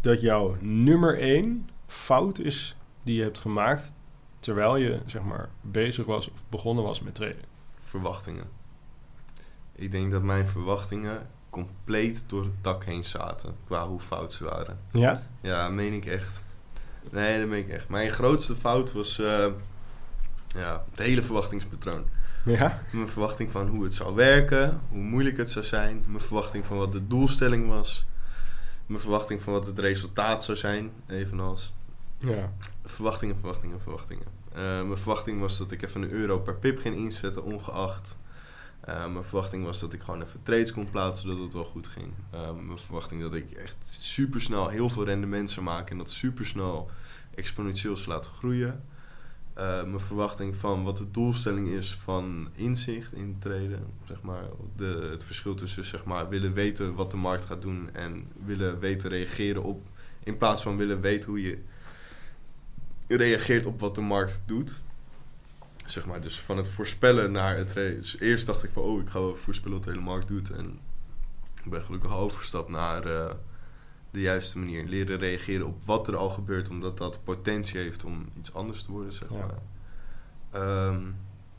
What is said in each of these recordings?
dat jouw nummer 1 fout is die je hebt gemaakt terwijl je zeg maar bezig was of begonnen was met traden? Verwachtingen. Ik denk dat mijn verwachtingen compleet door het dak heen zaten. Qua hoe fout ze waren. Ja? Ja, meen ik echt. Nee, dat meen ik echt. Mijn grootste fout was eh, ja, het hele verwachtingspatroon. Ja? Mijn verwachting van hoe het zou werken, hoe moeilijk het zou zijn. Mijn verwachting van wat de doelstelling was. Mijn verwachting van wat het resultaat zou zijn, evenals. Ja. Verwachtingen, verwachtingen, verwachtingen. Eh, mijn verwachting was dat ik even een euro per pip ging inzetten, ongeacht. Eh, mijn verwachting was dat ik gewoon even trades kon plaatsen, zodat het wel goed ging. Eh, mijn verwachting dat ik echt super snel heel veel rendement zou maken en dat super snel exponentieel zou laten groeien. Eh, mijn verwachting van wat de doelstelling is van inzicht in traden, zeg maar. De, het verschil tussen zeg maar, willen weten wat de markt gaat doen en willen weten reageren op, in plaats van willen weten hoe je reageert op wat de markt doet. Zeg maar, dus van het voorspellen naar het... Dus eerst dacht ik van, oh, ik ga wel voorspellen wat de hele markt doet. En ik ben gelukkig overgestapt naar eh, de juiste manier. Leren reageren op wat er al gebeurt, omdat dat potentie heeft om iets anders te worden, zeg Ja. maar. Ehm,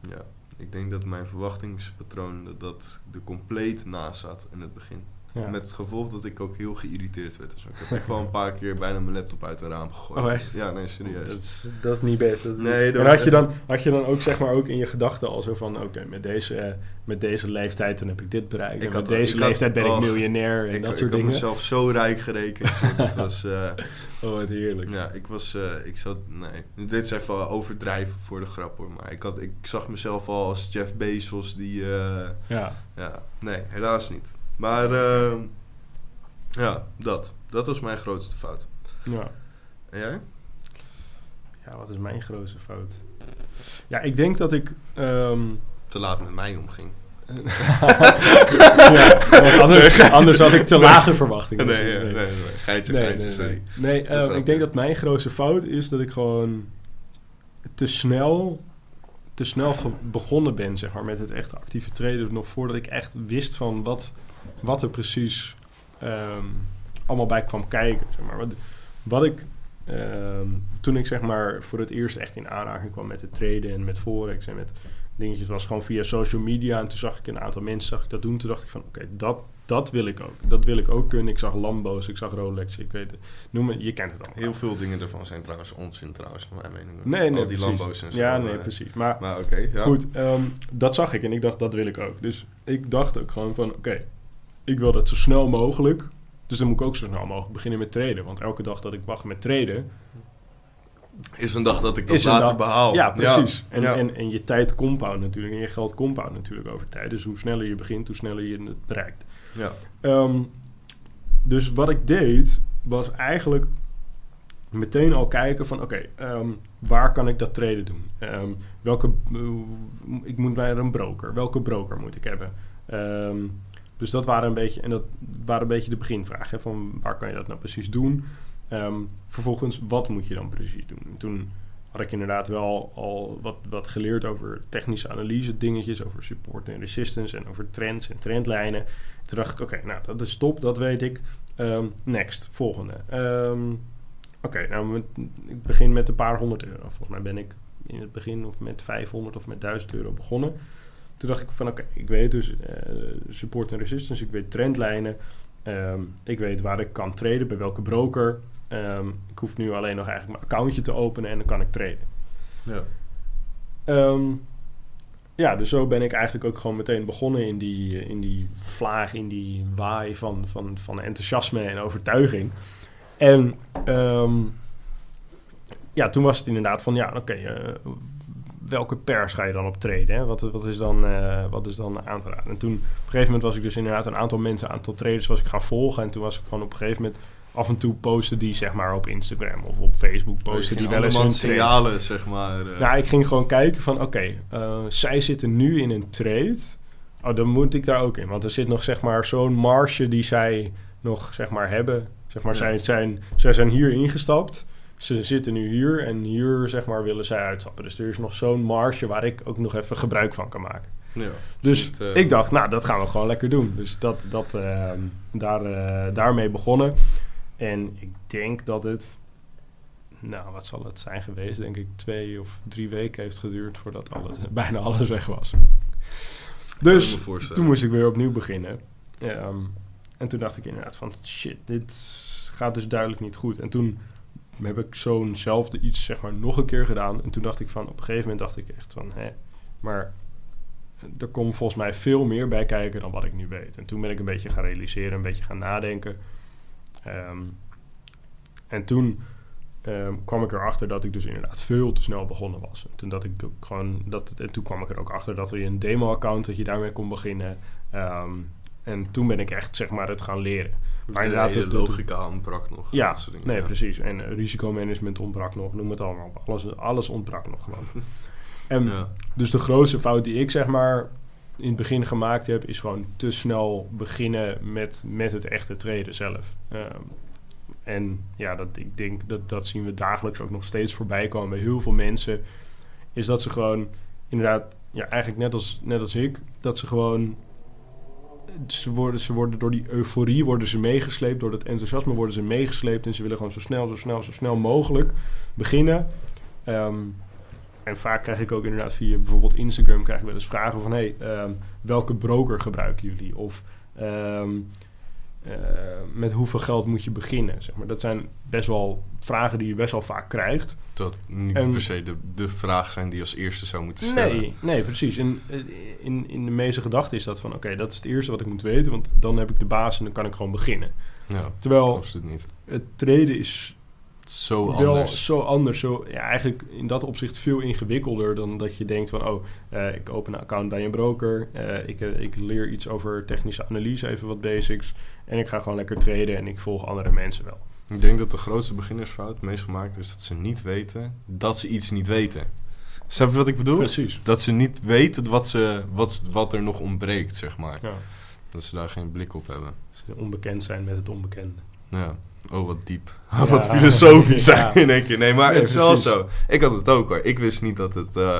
ja, ik denk dat mijn verwachtingspatroon dat, dat er compleet naast zat in het begin. Ja. Met het gevolg dat ik ook heel geïrriteerd werd. Dus ik heb echt wel een paar keer bijna mijn laptop uit het raam gegooid. Oh, echt? Ja, nee, serieus. Dat is, dat is niet best. Dat is Nee, niet- dat en had je, dan, had je dan ook zeg maar ook in je gedachten al zo van... Oké, met, deze, met deze leeftijd dan heb ik dit bereikt. Ik en had- met deze ik had- leeftijd ben ik miljonair en ik, dat ik soort had dingen. mezelf zo rijk gerekend. dat was, eh, Oh, wat heerlijk. ja, ik was, eh, ik zat, nee. Dit is even overdrijven voor de grap hoor. Maar ik, had, ik zag mezelf al als Jeff Bezos die, eh, Ja. ja, nee, helaas niet. Maar, eh, ja, dat. Dat was mijn grootste fout. ja. En jij? Ja, wat is mijn grootste fout? Ja, ik denk dat ik... ehm, Te laat met mij omging. ja, anders, anders had ik te lage verwachtingen. Nee, nee, nee, nee, geitje, Nee, geitje, nee, sorry. nee. Nee, eh, grap, ik denk dat mijn grootste fout is dat ik gewoon te snel, te snel begonnen ben, zeg maar, met het echte actieve traden. Nog voordat ik echt wist van wat, wat er precies ehm, allemaal bij kwam kijken. Zeg maar. wat, wat ik, ehm, toen ik zeg maar voor het eerst echt in aanraking kwam met het traden en met forex en met dingetjes, was gewoon via social media. En toen zag ik een aantal mensen zag ik dat doen. Toen dacht ik van, oké, dat, dat wil ik ook. Dat wil ik ook kunnen. Ik zag Lambo's, ik zag Rolex, ik weet het. Noem het, je kent het allemaal. Heel veel dingen ervan zijn trouwens onzin trouwens, naar mijn mening. Nee, nee, Al die precies. Lambo's en zo. Ja, nee, eh, precies. Maar Maar oké, ja. goed, ehm, dat zag ik en ik dacht, dat wil ik ook. Dus ik dacht ook gewoon van, oké, ik wil dat zo snel mogelijk. Dus dan moet ik ook zo snel mogelijk beginnen met traden. Want elke dag dat ik wacht met traden, Is een dag dat ik dat later dag- behaal. Ja, precies. En, Ja. En, en je tijd compound natuurlijk. En je geld compound natuurlijk over tijd. Dus hoe sneller je begint, hoe sneller je het bereikt. ja. Ehm, dus wat ik deed, was eigenlijk meteen al kijken van... Oké, ehm, waar kan ik dat traden doen? Ehm, welke, eh, ik moet naar een broker. Welke broker moet ik hebben? Dus dat waren een beetje... En dat waren een beetje de beginvragen. Van waar kan je dat nou precies doen? Ehm, vervolgens, wat moet je dan precies doen? En toen had ik inderdaad wel al wat, wat geleerd over technische analyse dingetjes, over support en resistance en over trends en trendlijnen. Toen dacht ik, oké, nou dat is top, dat weet ik. Ehm, next, volgende. Ehm, oké, nou met- ik begin met een paar honderd euro. Volgens mij ben ik in het begin of met 500 of met 1000 euro begonnen. Toen dacht ik van oké, ik weet dus eh, support en resistance, ik weet trendlijnen. Ehm, ik weet waar ik kan traden, bij welke broker. Ehm, ik hoef nu alleen nog eigenlijk mijn accountje te openen en dan kan ik traden. ja. Ehm, ja, dus zo ben ik eigenlijk ook gewoon meteen begonnen in die, in die vlaag, in die waai van, van, van enthousiasme en overtuiging. En ja, toen was het inderdaad van, ja, oké, eh, welke pers ga je dan op traden? Hè? Wat, wat, is dan, eh, wat is dan aan te raden? En toen, op een gegeven moment was ik dus inderdaad een aantal mensen, een aantal traders was ik gaan volgen. En toen was ik gewoon op een gegeven moment af en toe posten die zeg maar op Instagram of op Facebook posten die wel eens hun trades. signalen, zeg maar. Nou, ik ging gewoon kijken van, oké, eh, zij zitten nu in een trade. Oh, dan moet ik daar ook in. Want er zit nog, zeg maar, zo'n marge die zij nog, zeg maar, hebben. Zeg maar, Ja. zij, zijn, zij zijn hier ingestapt. Ze zitten nu hier en hier, zeg maar, willen zij uitstappen. Dus er is nog zo'n marge waar ik ook nog even gebruik van kan maken. ja, Dus niet, eh, ik dacht, nou, dat gaan we gewoon lekker doen. Dus dat, dat, ehm, daar, eh, daarmee begonnen. En ik denk dat het, nou, wat zal het zijn geweest? Denk ik twee of drie weken heeft geduurd voordat alles, bijna alles weg was. Dus toen moest ik weer opnieuw beginnen. Ehm, en toen dacht ik inderdaad van, shit, dit gaat dus duidelijk niet goed. En toen heb ik zo'nzelfde iets, zeg maar, nog een keer gedaan. En toen dacht ik van, op een gegeven moment dacht ik echt van, hè, maar er komt volgens mij veel meer bij kijken dan wat ik nu weet. En toen ben ik een beetje gaan realiseren, een beetje gaan nadenken. Ehm, en toen ehm, kwam ik erachter dat ik dus inderdaad veel te snel begonnen was. En toen, dat ik gewoon, dat, en toen kwam ik er ook achter dat er een demo-account, dat je daarmee kon beginnen. Ehm, en toen ben ik echt, zeg maar, het gaan leren. Maar de inderdaad, de- de- logica ontbrak nog. Ja, dat soort dingen, nee, ja. precies. En eh, risicomanagement ontbrak nog, noem het allemaal op. Alles, alles ontbrak nog gewoon. en Ja. dus de grootste fout die ik zeg maar in het begin gemaakt heb, is gewoon te snel beginnen met, met het echte traden zelf. Ehm, en ja, dat, ik denk dat dat zien we dagelijks ook nog steeds voorbij komen bij heel veel mensen. Is dat ze gewoon inderdaad, ja, eigenlijk net als, net als ik, dat ze gewoon. Ze worden, ze worden door die euforie worden ze meegesleept, door dat enthousiasme worden ze meegesleept en ze willen gewoon zo snel, zo snel, zo snel mogelijk beginnen. Ehm, en vaak krijg ik ook inderdaad via bijvoorbeeld Instagram krijg ik wel eens vragen van hey, ehm, welke broker gebruiken jullie? Of ehm, eh, met hoeveel geld moet je beginnen? Zeg maar. Dat zijn best wel vragen die je best wel vaak krijgt. Dat niet En- per se de, de vraag zijn die als eerste zou moeten stellen. Nee, nee, precies. En eh, in, in de meeste gedachten is dat van oké, dat is het eerste wat ik moet weten, want dan heb ik de basis en dan kan ik gewoon beginnen. Ja, Terwijl absoluut niet. het traden is Zo wel anders. zo anders. Zo, ja, eigenlijk in dat opzicht veel ingewikkelder dan dat je denkt van... oh, eh, ik open een account bij een broker. eh, ik, eh, ik leer iets over technische analyse, even wat basics. En ik ga gewoon lekker traden en ik volg andere mensen wel. Ik denk dat de grootste beginnersfout meest gemaakt is dat ze niet weten dat ze iets niet weten. Snap je wat ik bedoel? Precies. Dat ze niet weten wat, ze, wat, wat er nog ontbreekt, zeg maar. Ja. Dat ze daar geen blik op hebben. Ze onbekend zijn met het onbekende. Ja. Oh, wat diep. Ja. wat filosofisch Ja. zijn in één keer. Nee, maar Nee, het is wel zo. Ik had het ook hoor. Ik wist niet dat het... eh,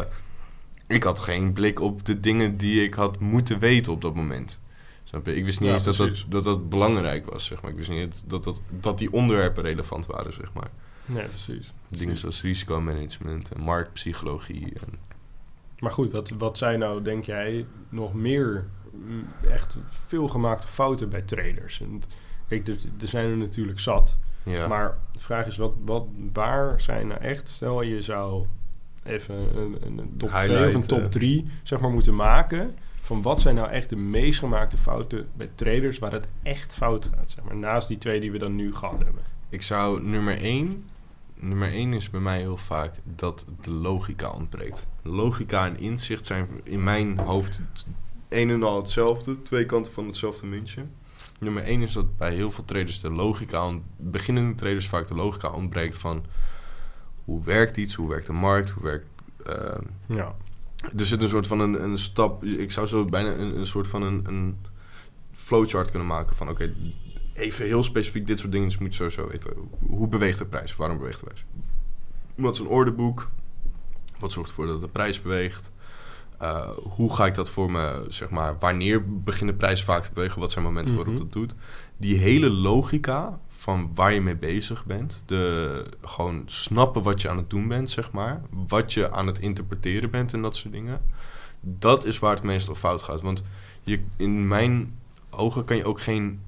ik had geen blik op de dingen die ik had moeten weten op dat moment. Ik wist niet Ja, eens dat dat, dat dat belangrijk was, zeg maar. Ik wist niet dat, dat, dat die onderwerpen relevant waren, zeg maar. Nee, precies. Dingen Precies. zoals risicomanagement en marktpsychologie. En, Maar goed, wat, wat zijn nou, denk jij, nog meer mm, echt veelgemaakte fouten bij traders? En, kijk, er, er zijn er natuurlijk zat. ja. Maar de vraag is, wat, wat, waar zijn nou echt... Stel, je zou even een, een, een top 2 of een top eh. 3 zeg maar, moeten maken... van wat zijn nou echt de meest gemaakte fouten bij traders... waar het echt fout gaat, zeg maar. Naast die twee die we dan nu gehad hebben. Ik zou nummer één... Nummer één is bij mij heel vaak dat de logica ontbreekt. Logica en inzicht zijn in mijn hoofd een en al hetzelfde. Twee kanten van hetzelfde muntje. Nummer één is dat bij heel veel traders de logica... beginnende traders vaak de logica ontbreekt van... hoe werkt iets, hoe werkt de markt, hoe werkt... ehm, Ja, er zit een soort van een, een stap. Ik zou zo bijna een, een soort van een, een flowchart kunnen maken van oké, even heel specifiek dit soort dingen moet je sowieso weten. Hoe beweegt de prijs? Waarom beweegt de prijs? Wat is een orderboek? Wat zorgt ervoor dat de prijs beweegt? Uh, hoe ga ik dat voor me, zeg maar, wanneer begint de prijs vaak te bewegen? Wat zijn momenten waarop Mhm. dat doet? Die hele logica van waar je mee bezig bent, de, gewoon snappen wat je aan het doen bent, zeg maar, wat je aan het interpreteren bent en dat soort dingen, dat is waar het meestal fout gaat. Want je, in mijn ogen kan je ook geen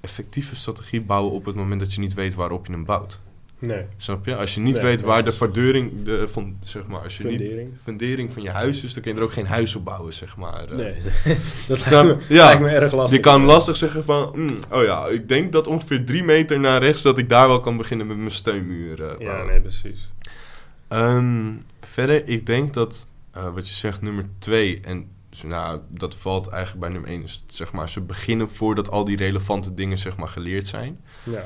effectieve strategie bouwen op het moment dat je niet weet waarop je hem bouwt. Nee. Snap je? Als je niet Nee, weet waar de fundering, de, van, zeg maar, als je niet Fundering. fundering van je huis is, dan kun je er ook geen huis op bouwen, zeg maar. Eh, Nee, dat lijkt me, ja. lijkt me erg lastig. Je kan lastig zeggen van, mm, oh ja, ik denk dat ongeveer drie meter naar rechts dat ik daar wel kan beginnen met mijn steunmuur. eh, Ja, nee, precies. Ehm, verder, ik denk dat eh, wat je zegt, nummer twee, en nou, dat valt eigenlijk bij nummer één, is zeg maar, ze beginnen voordat al die relevante dingen zeg maar geleerd zijn. Ja.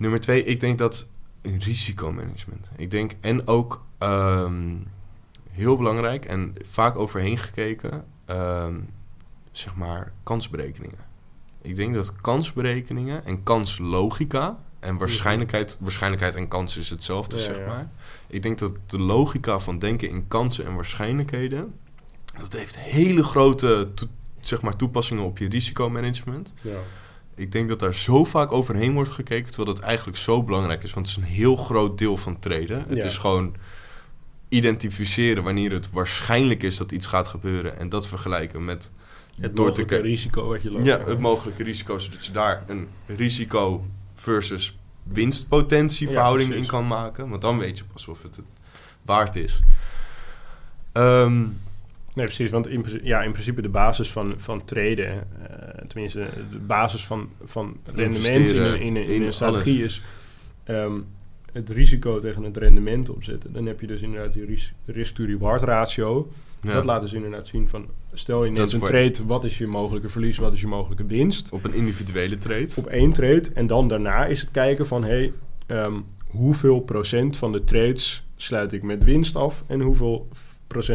Nummer twee, ik denk dat risicomanagement. Ik denk, en ook ehm, heel belangrijk en vaak overheen gekeken, ehm, zeg maar, kansberekeningen. Ik denk dat kansberekeningen en kanslogica en waarschijnlijkheid, waarschijnlijkheid en kans is hetzelfde, Ja, zeg ja. maar. Ik denk dat de logica van denken in kansen en waarschijnlijkheden, dat heeft hele grote zeg maar, toepassingen op je risicomanagement. Ja. Ik denk dat daar zo vaak overheen wordt gekeken, terwijl dat eigenlijk zo belangrijk is. Want het is een heel groot deel van traden. Het Ja. is gewoon identificeren wanneer het waarschijnlijk is dat iets gaat gebeuren. En dat vergelijken met Het door te mogelijke ki- risico wat je loopt. ja, het mogelijke risico, zodat je daar een risico versus winstpotentie Ja, verhouding in kan maken. Want dan weet je pas of het het waard is. Ehm, Nee, precies. Want in, principe- ja, in principe de basis van, van traden, eh, tenminste de basis van, van rendement in, in, in, in een strategie alles. is ehm, het risico tegen het rendement opzetten. Dan heb je dus inderdaad die ris- risk-to-reward ratio. ja, Dat laat dus inderdaad zien van, stel je neemt een trade, wat is je mogelijke verlies, wat is je mogelijke winst? op een individuele trade. Op één trade. En dan daarna is het kijken van, hey, ehm, hoeveel procent van de trades sluit ik met winst af en hoeveel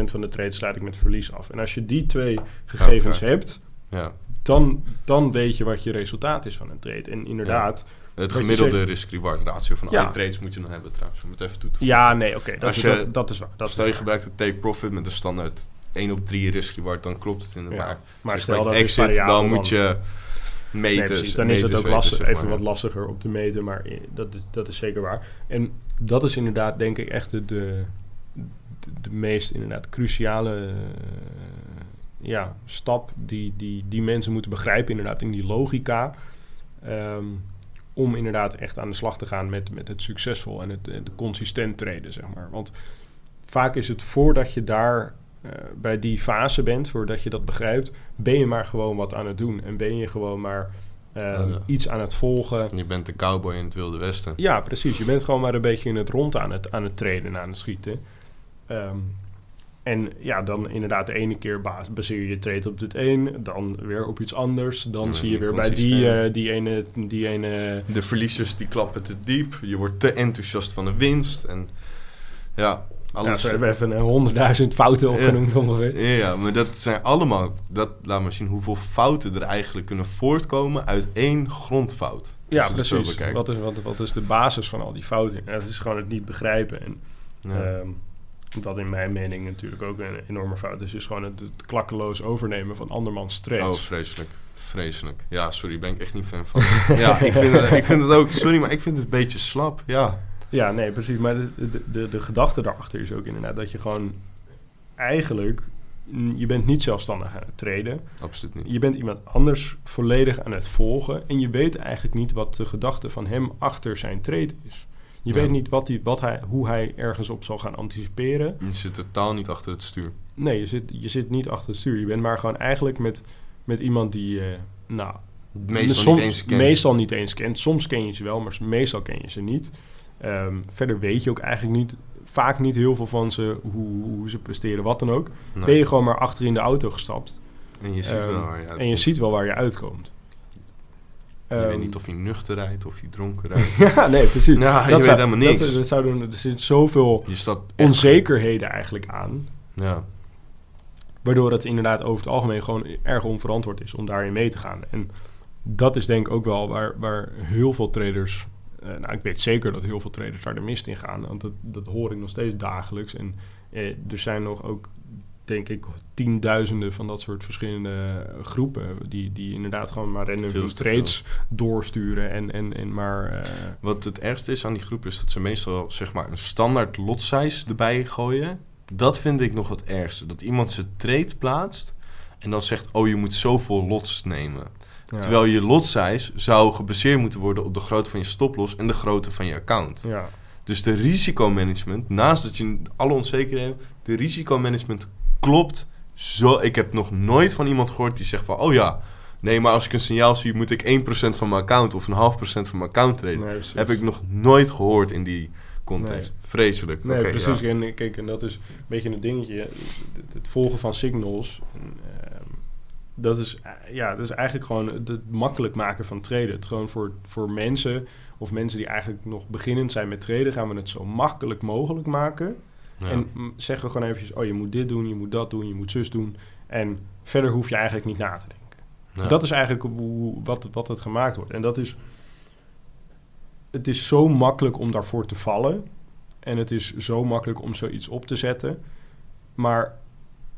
van de trades sluit ik met verlies af. En als je die twee gegevens hebt, Ja. dan, dan weet je wat je resultaat is van een trade. En inderdaad, Het gemiddelde risk-reward ratio van Ja. alle trades moet je dan hebben trouwens. Om het even toe te ja, nee, oké, dat, dat, dat is waar. Dat Stel je waar. gebruikt de take profit met de standaard 1 op 3 risk-reward, dan klopt het inderdaad. Ja, maar stel dat exit, variabel, dan moet je meten. Nee, precies. Dan is het ook lastig, zeg even wat lastiger om te meten, maar dat is, dat is zeker waar. En dat is inderdaad, denk ik, echt de, de, de, meest inderdaad cruciale eh, ja, stap die, die, die mensen moeten begrijpen, inderdaad, in die logica. ehm, om inderdaad echt aan de slag te gaan met, met het succesvol en het, het consistent treden, zeg maar. Want vaak is het voordat je daar eh, bij die fase bent, voordat je dat begrijpt, ben je maar gewoon wat aan het doen. En ben je gewoon maar eh, Ja. iets aan het volgen. Je bent de cowboy in het Wilde Westen. Ja, precies. Je bent gewoon maar een beetje in het rond aan het, aan het trainen en aan het schieten. Ehm, en ja, dan inderdaad de ene keer ba- baseer je je trade op dit een, dan weer op iets anders. Dan Ja, zie je weer bij die, eh, die ene... Die ene De verliezers die klappen te diep. Je wordt te enthousiast van een winst. En ja, ja, alles. zo hebben we even een honderdduizend fouten opgenoemd ongeveer. Ja, maar dat zijn allemaal... Dat laat maar zien hoeveel fouten er eigenlijk kunnen voortkomen uit één grondfout. Ja, precies. Wat is, wat, wat is de basis van al die fouten? Ja, dat is gewoon het niet begrijpen. En Ja. Wat in mijn mening natuurlijk ook een enorme fout is, is gewoon het, het klakkeloos overnemen van andermans Oh, trades. vreselijk. Vreselijk. Ja, sorry, ben ik echt niet fan van. ja, ik vind, het, ik vind het ook... Sorry, maar ik vind het een beetje slap. Ja. Ja, nee, precies. Maar de, de, de, de gedachte daarachter is ook inderdaad dat je gewoon eigenlijk, je bent niet zelfstandig aan het treden. Absoluut niet. Je bent iemand anders volledig aan het volgen en je weet eigenlijk niet wat de gedachte van hem achter zijn trade is. Je Ja. weet niet wat hij, wat hij, hoe hij ergens op zal gaan anticiperen. Je zit totaal niet achter het stuur. Nee, je zit, je zit niet achter het stuur. Je bent maar gewoon eigenlijk met, met iemand die, eh, nou, Meestal soms- niet eens kent. meestal niet eens kent. Soms ken je ze wel, maar meestal ken je ze niet. Ehm, verder weet je ook eigenlijk niet, vaak niet heel veel van ze, hoe, hoe ze presteren, wat dan ook. Nee. Ben je gewoon maar achter in de auto gestapt. En je ziet Ehm, wel waar je en je ziet wel waar je uitkomt. Je Ehm, weet niet of je nuchter rijdt of je dronken rijdt. ja, nee, precies. Ja, je dat weet zou- helemaal dat- niks. Dat, zouden, er zit zoveel stapt echt- onzekerheden eigenlijk aan. Ja. Waardoor het inderdaad over het algemeen gewoon erg onverantwoord is om daarin mee te gaan. En dat is denk ik ook wel waar, waar heel veel traders... eh, nou, ik weet zeker dat heel veel traders daar de mist in gaan. Want dat, dat hoor ik nog steeds dagelijks. En eh, er zijn nog ook, denk ik, tienduizenden van dat soort verschillende groepen... die, die inderdaad gewoon maar random trades doorsturen en, en, en maar... eh, Wat het ergste is aan die groep is dat ze meestal zeg maar een standaard lot size erbij gooien. Dat vind ik nog het ergste. Dat iemand zijn trade plaatst en dan zegt: Oh, je moet zoveel lots nemen. ja. Terwijl je lot size zou gebaseerd moeten worden op de grootte van je stoploss en de grootte van je account. Ja, Dus de risicomanagement, naast dat je alle onzekerheden hebt, de risicomanagement klopt zo. Ik heb nog nooit van iemand gehoord die zegt van, oh ja, nee, maar als ik een signaal zie, moet ik 1% van mijn account of een half procent van mijn account traden. nee. Heb ik nog nooit gehoord in die context. Vreselijk. Nee, precies. ja. En kijk, en dat is een beetje een dingetje. Het, het volgen van signals. Ehm, dat is, eh, ja, dat is eigenlijk gewoon het, het makkelijk maken van traden. Het gewoon voor, voor mensen of mensen die eigenlijk nog beginnend zijn met traden, gaan we het zo makkelijk mogelijk maken. Ja. En zeggen we gewoon eventjes, oh je moet dit doen, je moet dat doen, je moet zus doen. En verder hoef je eigenlijk niet na te denken. Ja. Dat is eigenlijk hoe, wat, wat het gemaakt wordt. En dat is, het is zo makkelijk om daarvoor te vallen. En het is zo makkelijk om zoiets op te zetten. Maar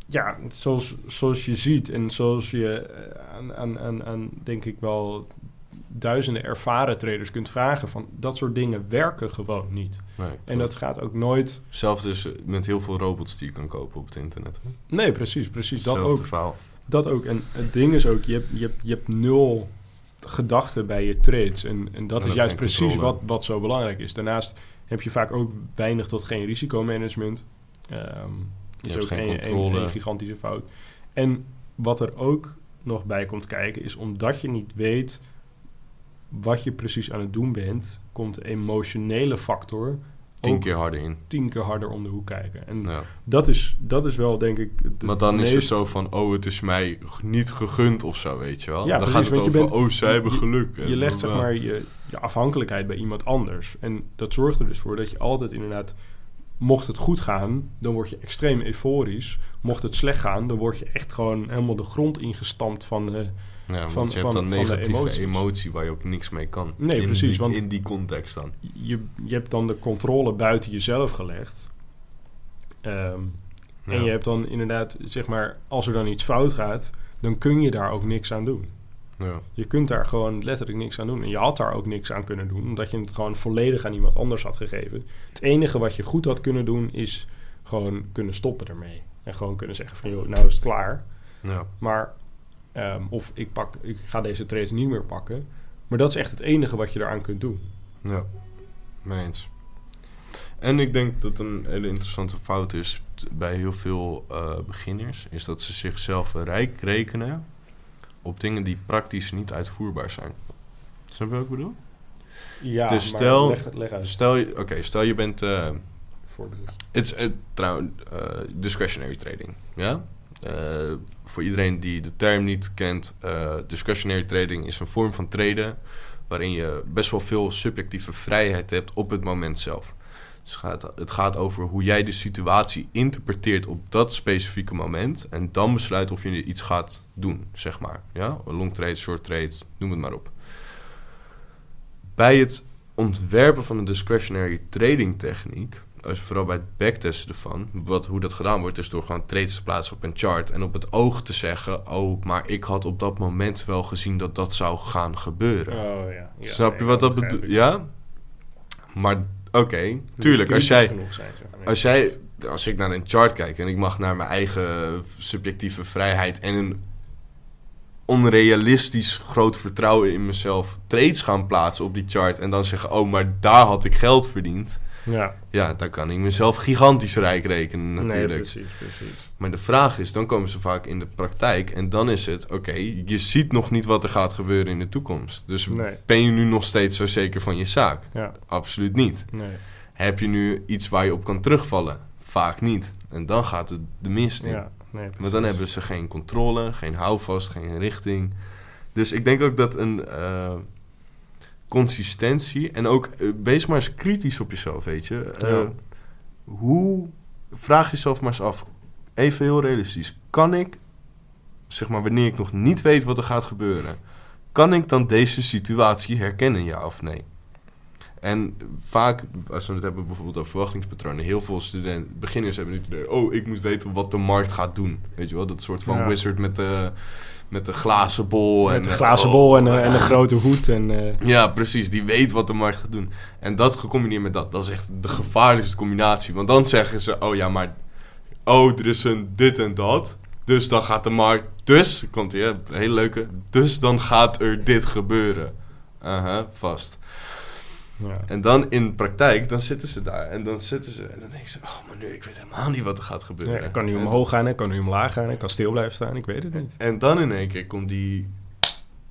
ja, zoals, zoals je ziet en zoals je eh, aan, aan, aan, aan denk ik wel duizenden ervaren traders kunt vragen van dat soort dingen werken gewoon niet. Nee, En dat gaat ook nooit. Hetzelfde is met heel veel robots die je kan kopen op het internet. hè? Nee, precies, precies. Dat ook. verhaal. Dat ook. En het ding is ook, je hebt, je hebt, je hebt nul gedachten bij je trades. En, en dat En is juist precies controle. wat, wat zo belangrijk is. Daarnaast heb je vaak ook weinig tot geen risicomanagement. Ehm is hebt ook geen een, een- controle. een gigantische fout. En wat er ook nog bij komt kijken, is omdat je niet weet wat je precies aan het doen bent, komt de emotionele factor Tien keer harder in. tien keer harder om de hoek kijken. En Ja. dat, is, dat is wel, denk ik, de, Maar dan is het zo van, oh, het is mij niet gegund of zo, weet je wel. Ja, dan precies, gaat het over, bent- oh, zij hebben geluk. Je legt zeg maar je, je afhankelijkheid bij iemand anders. En dat zorgt er dus voor dat je altijd inderdaad... Mocht het goed gaan, dan word je extreem euforisch. Mocht het slecht gaan, dan word je echt gewoon helemaal de grond ingestampt van... eh, Ja, want van- je hebt van- dan negatieve emoties. emotie waar je ook niks mee kan. Nee, in precies, Die, want- in die context dan. je, je hebt dan de controle buiten jezelf gelegd. Ehm, Ja. En je hebt dan inderdaad, zeg maar, als er dan iets fout gaat... dan kun je daar ook niks aan doen. Ja. Je kunt daar gewoon letterlijk niks aan doen. En je had daar ook niks aan kunnen doen, omdat je het gewoon volledig aan iemand anders had gegeven. Het enige wat je goed had kunnen doen, is gewoon kunnen stoppen ermee. En gewoon kunnen zeggen van, joh, nou is het klaar. Ja. Maar, ehm, of ik, pak, ik ga deze trades niet meer pakken. Maar dat is echt het enige wat je eraan kunt doen. Ja, mee eens. En ik denk dat een hele interessante fout is bij heel veel eh, beginners, is dat ze zichzelf rijk rekenen op dingen die praktisch niet uitvoerbaar zijn. Snap je wat ik bedoel? Ja, Dus maar stel- leg, leg uit. Stel je, oké, stel je bent, eh Voorbeeld. het is trouwens discretionary trading, ja? Voor iedereen die de term niet kent, eh, discretionary trading is een vorm van traden waarin je best wel veel subjectieve vrijheid hebt op het moment zelf. Dus het gaat, het gaat over hoe jij de situatie interpreteert op dat specifieke moment en dan besluit of je iets gaat doen, zeg maar. Ja? Long trade, short trade, noem het maar op. Bij het ontwerpen van een discretionary trading techniek, als vooral bij het backtesten ervan, wat, hoe dat gedaan wordt, is door gewoon trades te plaatsen op een chart en op het oog te zeggen: Oh, maar ik had op dat moment wel gezien dat dat zou gaan gebeuren. Oh ja. ja Snap je wat dat bedoelt? Ja? Maar oké, tuurlijk, als jij, zijn, als jij, als ik naar een chart kijk en ik mag naar mijn eigen subjectieve vrijheid en een onrealistisch groot vertrouwen in mezelf trades gaan plaatsen op die chart en dan zeggen, oh, maar daar had ik geld verdiend. Ja, Ja, dan kan ik mezelf gigantisch rijk rekenen nee, natuurlijk. precies, precies. maar de vraag is, dan komen ze vaak in de praktijk en dan is het, oké, je ziet nog niet wat er gaat gebeuren in de toekomst. Dus Nee. ben je nu nog steeds zo zeker van je zaak? Ja, Absoluut niet. nee. Heb je nu iets waar je op kan terugvallen? Vaak niet. En dan gaat het de mist in. Ja, nee, precies. dan hebben ze geen controle, geen houvast, geen richting. Dus ik denk ook dat een eh, consistentie en ook eh, wees maar eens kritisch op jezelf, weet je. Eh, Ja. Hoe vraag jezelf maar eens af, even heel realistisch, kan ik, zeg maar wanneer ik nog niet weet wat er gaat gebeuren, kan ik dan deze situatie herkennen, ja of nee? En vaak, als we het hebben bijvoorbeeld over verwachtingspatronen, heel veel studenten, beginners hebben nu idee, oh, ik moet weten wat de markt gaat doen. Weet je wel, dat soort van Ja. wizard met de, met de glazen bol. Met en, eh, glazen oh, bol en, een- en een grote hoed. En, eh, ja, precies. Die weet wat de markt gaat doen. En dat gecombineerd met dat, dat is echt de gevaarlijkste combinatie. Want dan zeggen ze, oh ja, maar... Oh, er is een dit en dat. Dus dan gaat de markt... Dus, komt ie, hè, een hele leuke... Dus dan gaat er dit gebeuren. Aha, vast. Ja. En dan in praktijk, dan zitten ze daar. En dan zitten ze... En dan denken ze, oh, maar nu, ik weet helemaal niet wat er gaat gebeuren. Ja, ik kan nu omhoog gaan, ik kan nu omlaag gaan, ik kan stil blijven staan, ik weet het niet. En dan in één keer komt die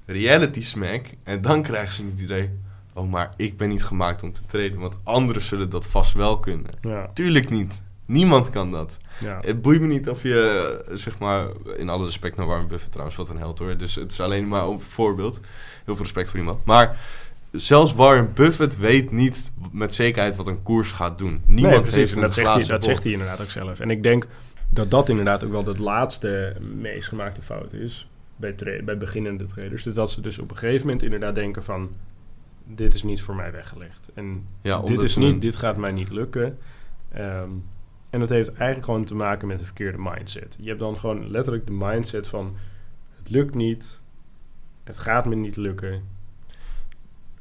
reality smack. En dan krijgen ze het idee... Oh, maar ik ben niet gemaakt om te traden. Want anderen zullen dat vast wel kunnen. Ja, Tuurlijk niet. Niemand kan dat. Ja. Het boeit me niet of je, zeg maar, in alle respect naar Warren Buffett trouwens, wat een held hoor. Dus het is alleen maar een voorbeeld. Heel veel respect voor iemand. Maar zelfs Warren Buffett weet niet met zekerheid wat een koers gaat doen. Niemand Nee, precies. heeft En een dat, zegt hij, dat zegt hij inderdaad ook zelf. En ik denk dat dat inderdaad ook wel de laatste meest gemaakte fout is bij, bij beginnende traders. Dus dat ze dus op een gegeven moment inderdaad denken van... dit is niet voor mij weggelegd. En Ja, dit, is niet, dit gaat mij niet lukken. Ehm, en dat heeft eigenlijk gewoon te maken met een verkeerde mindset. Je hebt dan gewoon letterlijk de mindset van... het lukt niet, het gaat me niet lukken...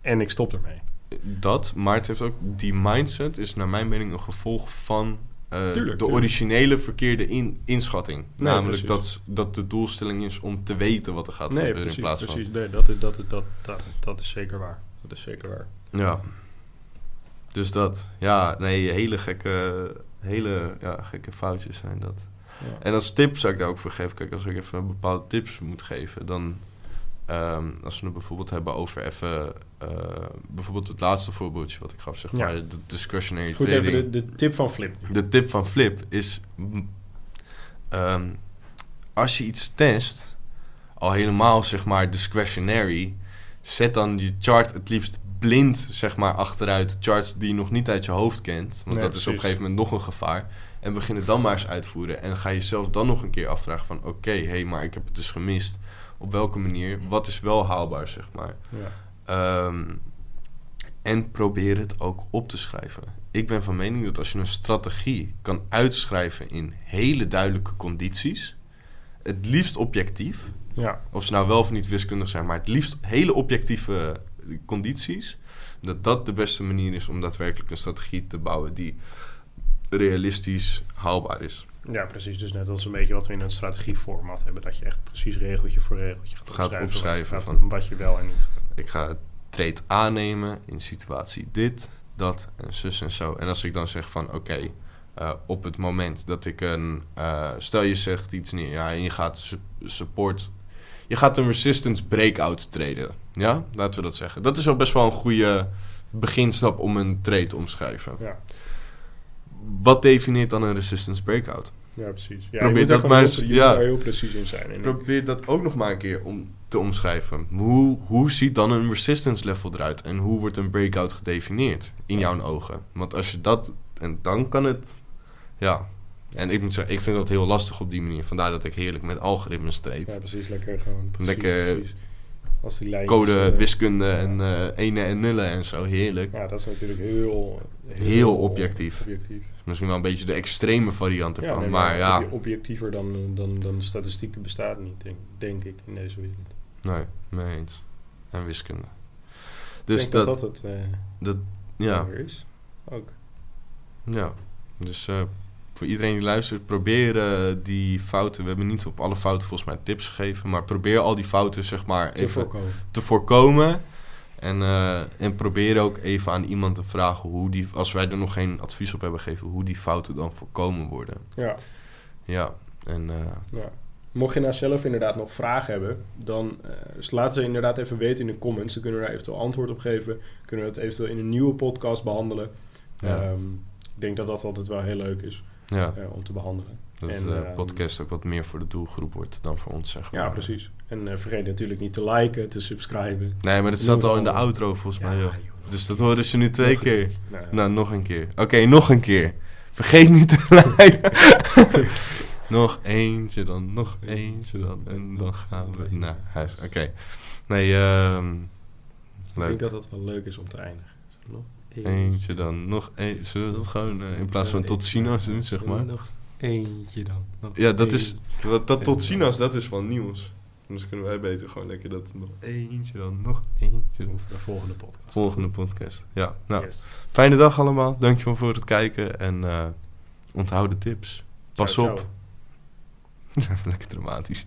en ik stop ermee. Dat, maar het heeft ook die mindset is naar mijn mening een gevolg van eh, de tuurlijk. originele verkeerde in, inschatting. Nee, Namelijk precies. dat, dat de doelstelling is om te weten wat er gaat Nee, gebeuren precies. in plaats precies. van. Nee, dat, is, dat, is, dat, dat, dat is zeker waar. Dat is zeker waar. Ja. Dus dat. Ja, nee, hele gekke, hele ja, gekke foutjes zijn dat. Ja. En als tip zou ik daar ook voor geven. Kijk, als ik even bepaalde tips moet geven, dan... ehm, als we het bijvoorbeeld hebben over even... eh, bijvoorbeeld het laatste voorbeeldje wat ik gaf, zeg Ja. maar. De discretionary Goed, trading. even de, de tip van Flip. De tip van Flip is... ehm, als je iets test, al helemaal zeg maar discretionary... zet dan je chart het liefst blind zeg maar achteruit. Charts die je nog niet uit je hoofd kent. Want Nee, dat is op een gegeven moment nog een gevaar. En begin het dan maar eens uitvoeren. En ga jezelf dan nog een keer afvragen van... oké, hé, hey, maar ik heb het dus gemist. Op welke manier? Wat is wel haalbaar, zeg maar? Ja. Ehm, en probeer het ook op te schrijven. Ik ben van mening dat als je een strategie kan uitschrijven in hele duidelijke condities, het liefst objectief, ja, of ze nou wel of niet wiskundig zijn, maar het liefst hele objectieve condities, dat dat de beste manier is om daadwerkelijk een strategie te bouwen die realistisch haalbaar is. Ja, precies. Dus net als een beetje wat we in een strategieformat hebben. Dat je echt precies regeltje voor regeltje gaat Gaat opschrijven. opschrijven wat, van- wat je wel en niet gaat. Ik ga trade aannemen in situatie dit, dat en zus en zo. En als ik dan zeg van oké, eh, op het moment dat ik een... eh, stel je zegt iets neer, ja, en je gaat su- support... Je gaat een resistance breakout traden. Ja, laten we dat zeggen. Dat is al best wel een goede beginstap om een trade te omschrijven. Ja, Wat definieert dan een resistance breakout? ja precies. Ja, Probeer je moet dat maar heel- eens- Je ja. moet daar heel precies in zijn. En Probeer dat ook nog maar een keer om te omschrijven. Hoe, hoe ziet dan een resistance level eruit? En hoe wordt een breakout gedefinieerd in jouw ogen? Want als je dat... En dan kan het... Ja. En ik moet zeggen, ik vind dat heel lastig op die manier. Vandaar dat ik heerlijk met algoritmes treed. ja, precies. Lekker gewoon precies, Lekker precies. Als die lijntjes... Code, eh, wiskunde en eh ene en nullen en zo. Heerlijk. Ja, dat is natuurlijk heel... Heel objectief. objectief. Misschien wel een beetje de extreme variant ervan. nee, maar ja, obje- Objectiever dan, dan, dan statistieken bestaat niet, denk, denk ik, in deze wereld. nee, mee eens. En wiskunde. ik Dus denk dat, dat dat het eh, dat, ja. is. Ook. Ja, dus voor iedereen die luistert, probeer eh, die fouten. We hebben niet op alle fouten volgens mij tips gegeven, maar probeer al die fouten zeg maar Te even voorkomen. te voorkomen. En, eh, en probeer ook even aan iemand te vragen hoe die, als wij er nog geen advies op hebben gegeven, hoe die fouten dan voorkomen worden. Ja, Ja, en eh, ja. Mocht je nou zelf inderdaad nog vragen hebben, dan eh, laat ze inderdaad even weten in de comments. Dan kunnen we daar eventueel antwoord op geven. Kunnen we het eventueel in een nieuwe podcast behandelen. Ja. Ehm, ik denk dat dat altijd wel heel leuk is ja, eh, om te behandelen. dat en, de ehm, podcast ook wat meer voor de doelgroep wordt dan voor ons, zeg maar. Ja, precies. En eh, vergeet natuurlijk niet te liken, te subscriben. Nee, maar dat zat al in de outro volgens mij, Ja, joh. joh. Dus dat horen ze nu twee Nog keer. Nou. Nou, nog een keer. Oké, nog een keer. Vergeet niet te liken. nog eentje dan, nog eentje dan. En dan gaan we naar huis. Oké. Nee, ehm ik leuk. denk dat dat wel leuk is om te eindigen. Eentje dan, nog eentje. Zullen we dat gewoon eh, in plaats van tot ziens doen, zeg maar? Nog eentje dan. Nog Ja, dat is... Dat, dat tot ziens, dat is van nieuws. Dus kunnen wij beter gewoon lekker dat nog eentje dan, nog eentje dan. Voor de volgende podcast. Volgende podcast. Ja, nou. Yes. Fijne dag allemaal. Dankjewel voor het kijken. En eh onthoud de tips. Pas Ciao, op. ciao. Lekker dramatisch.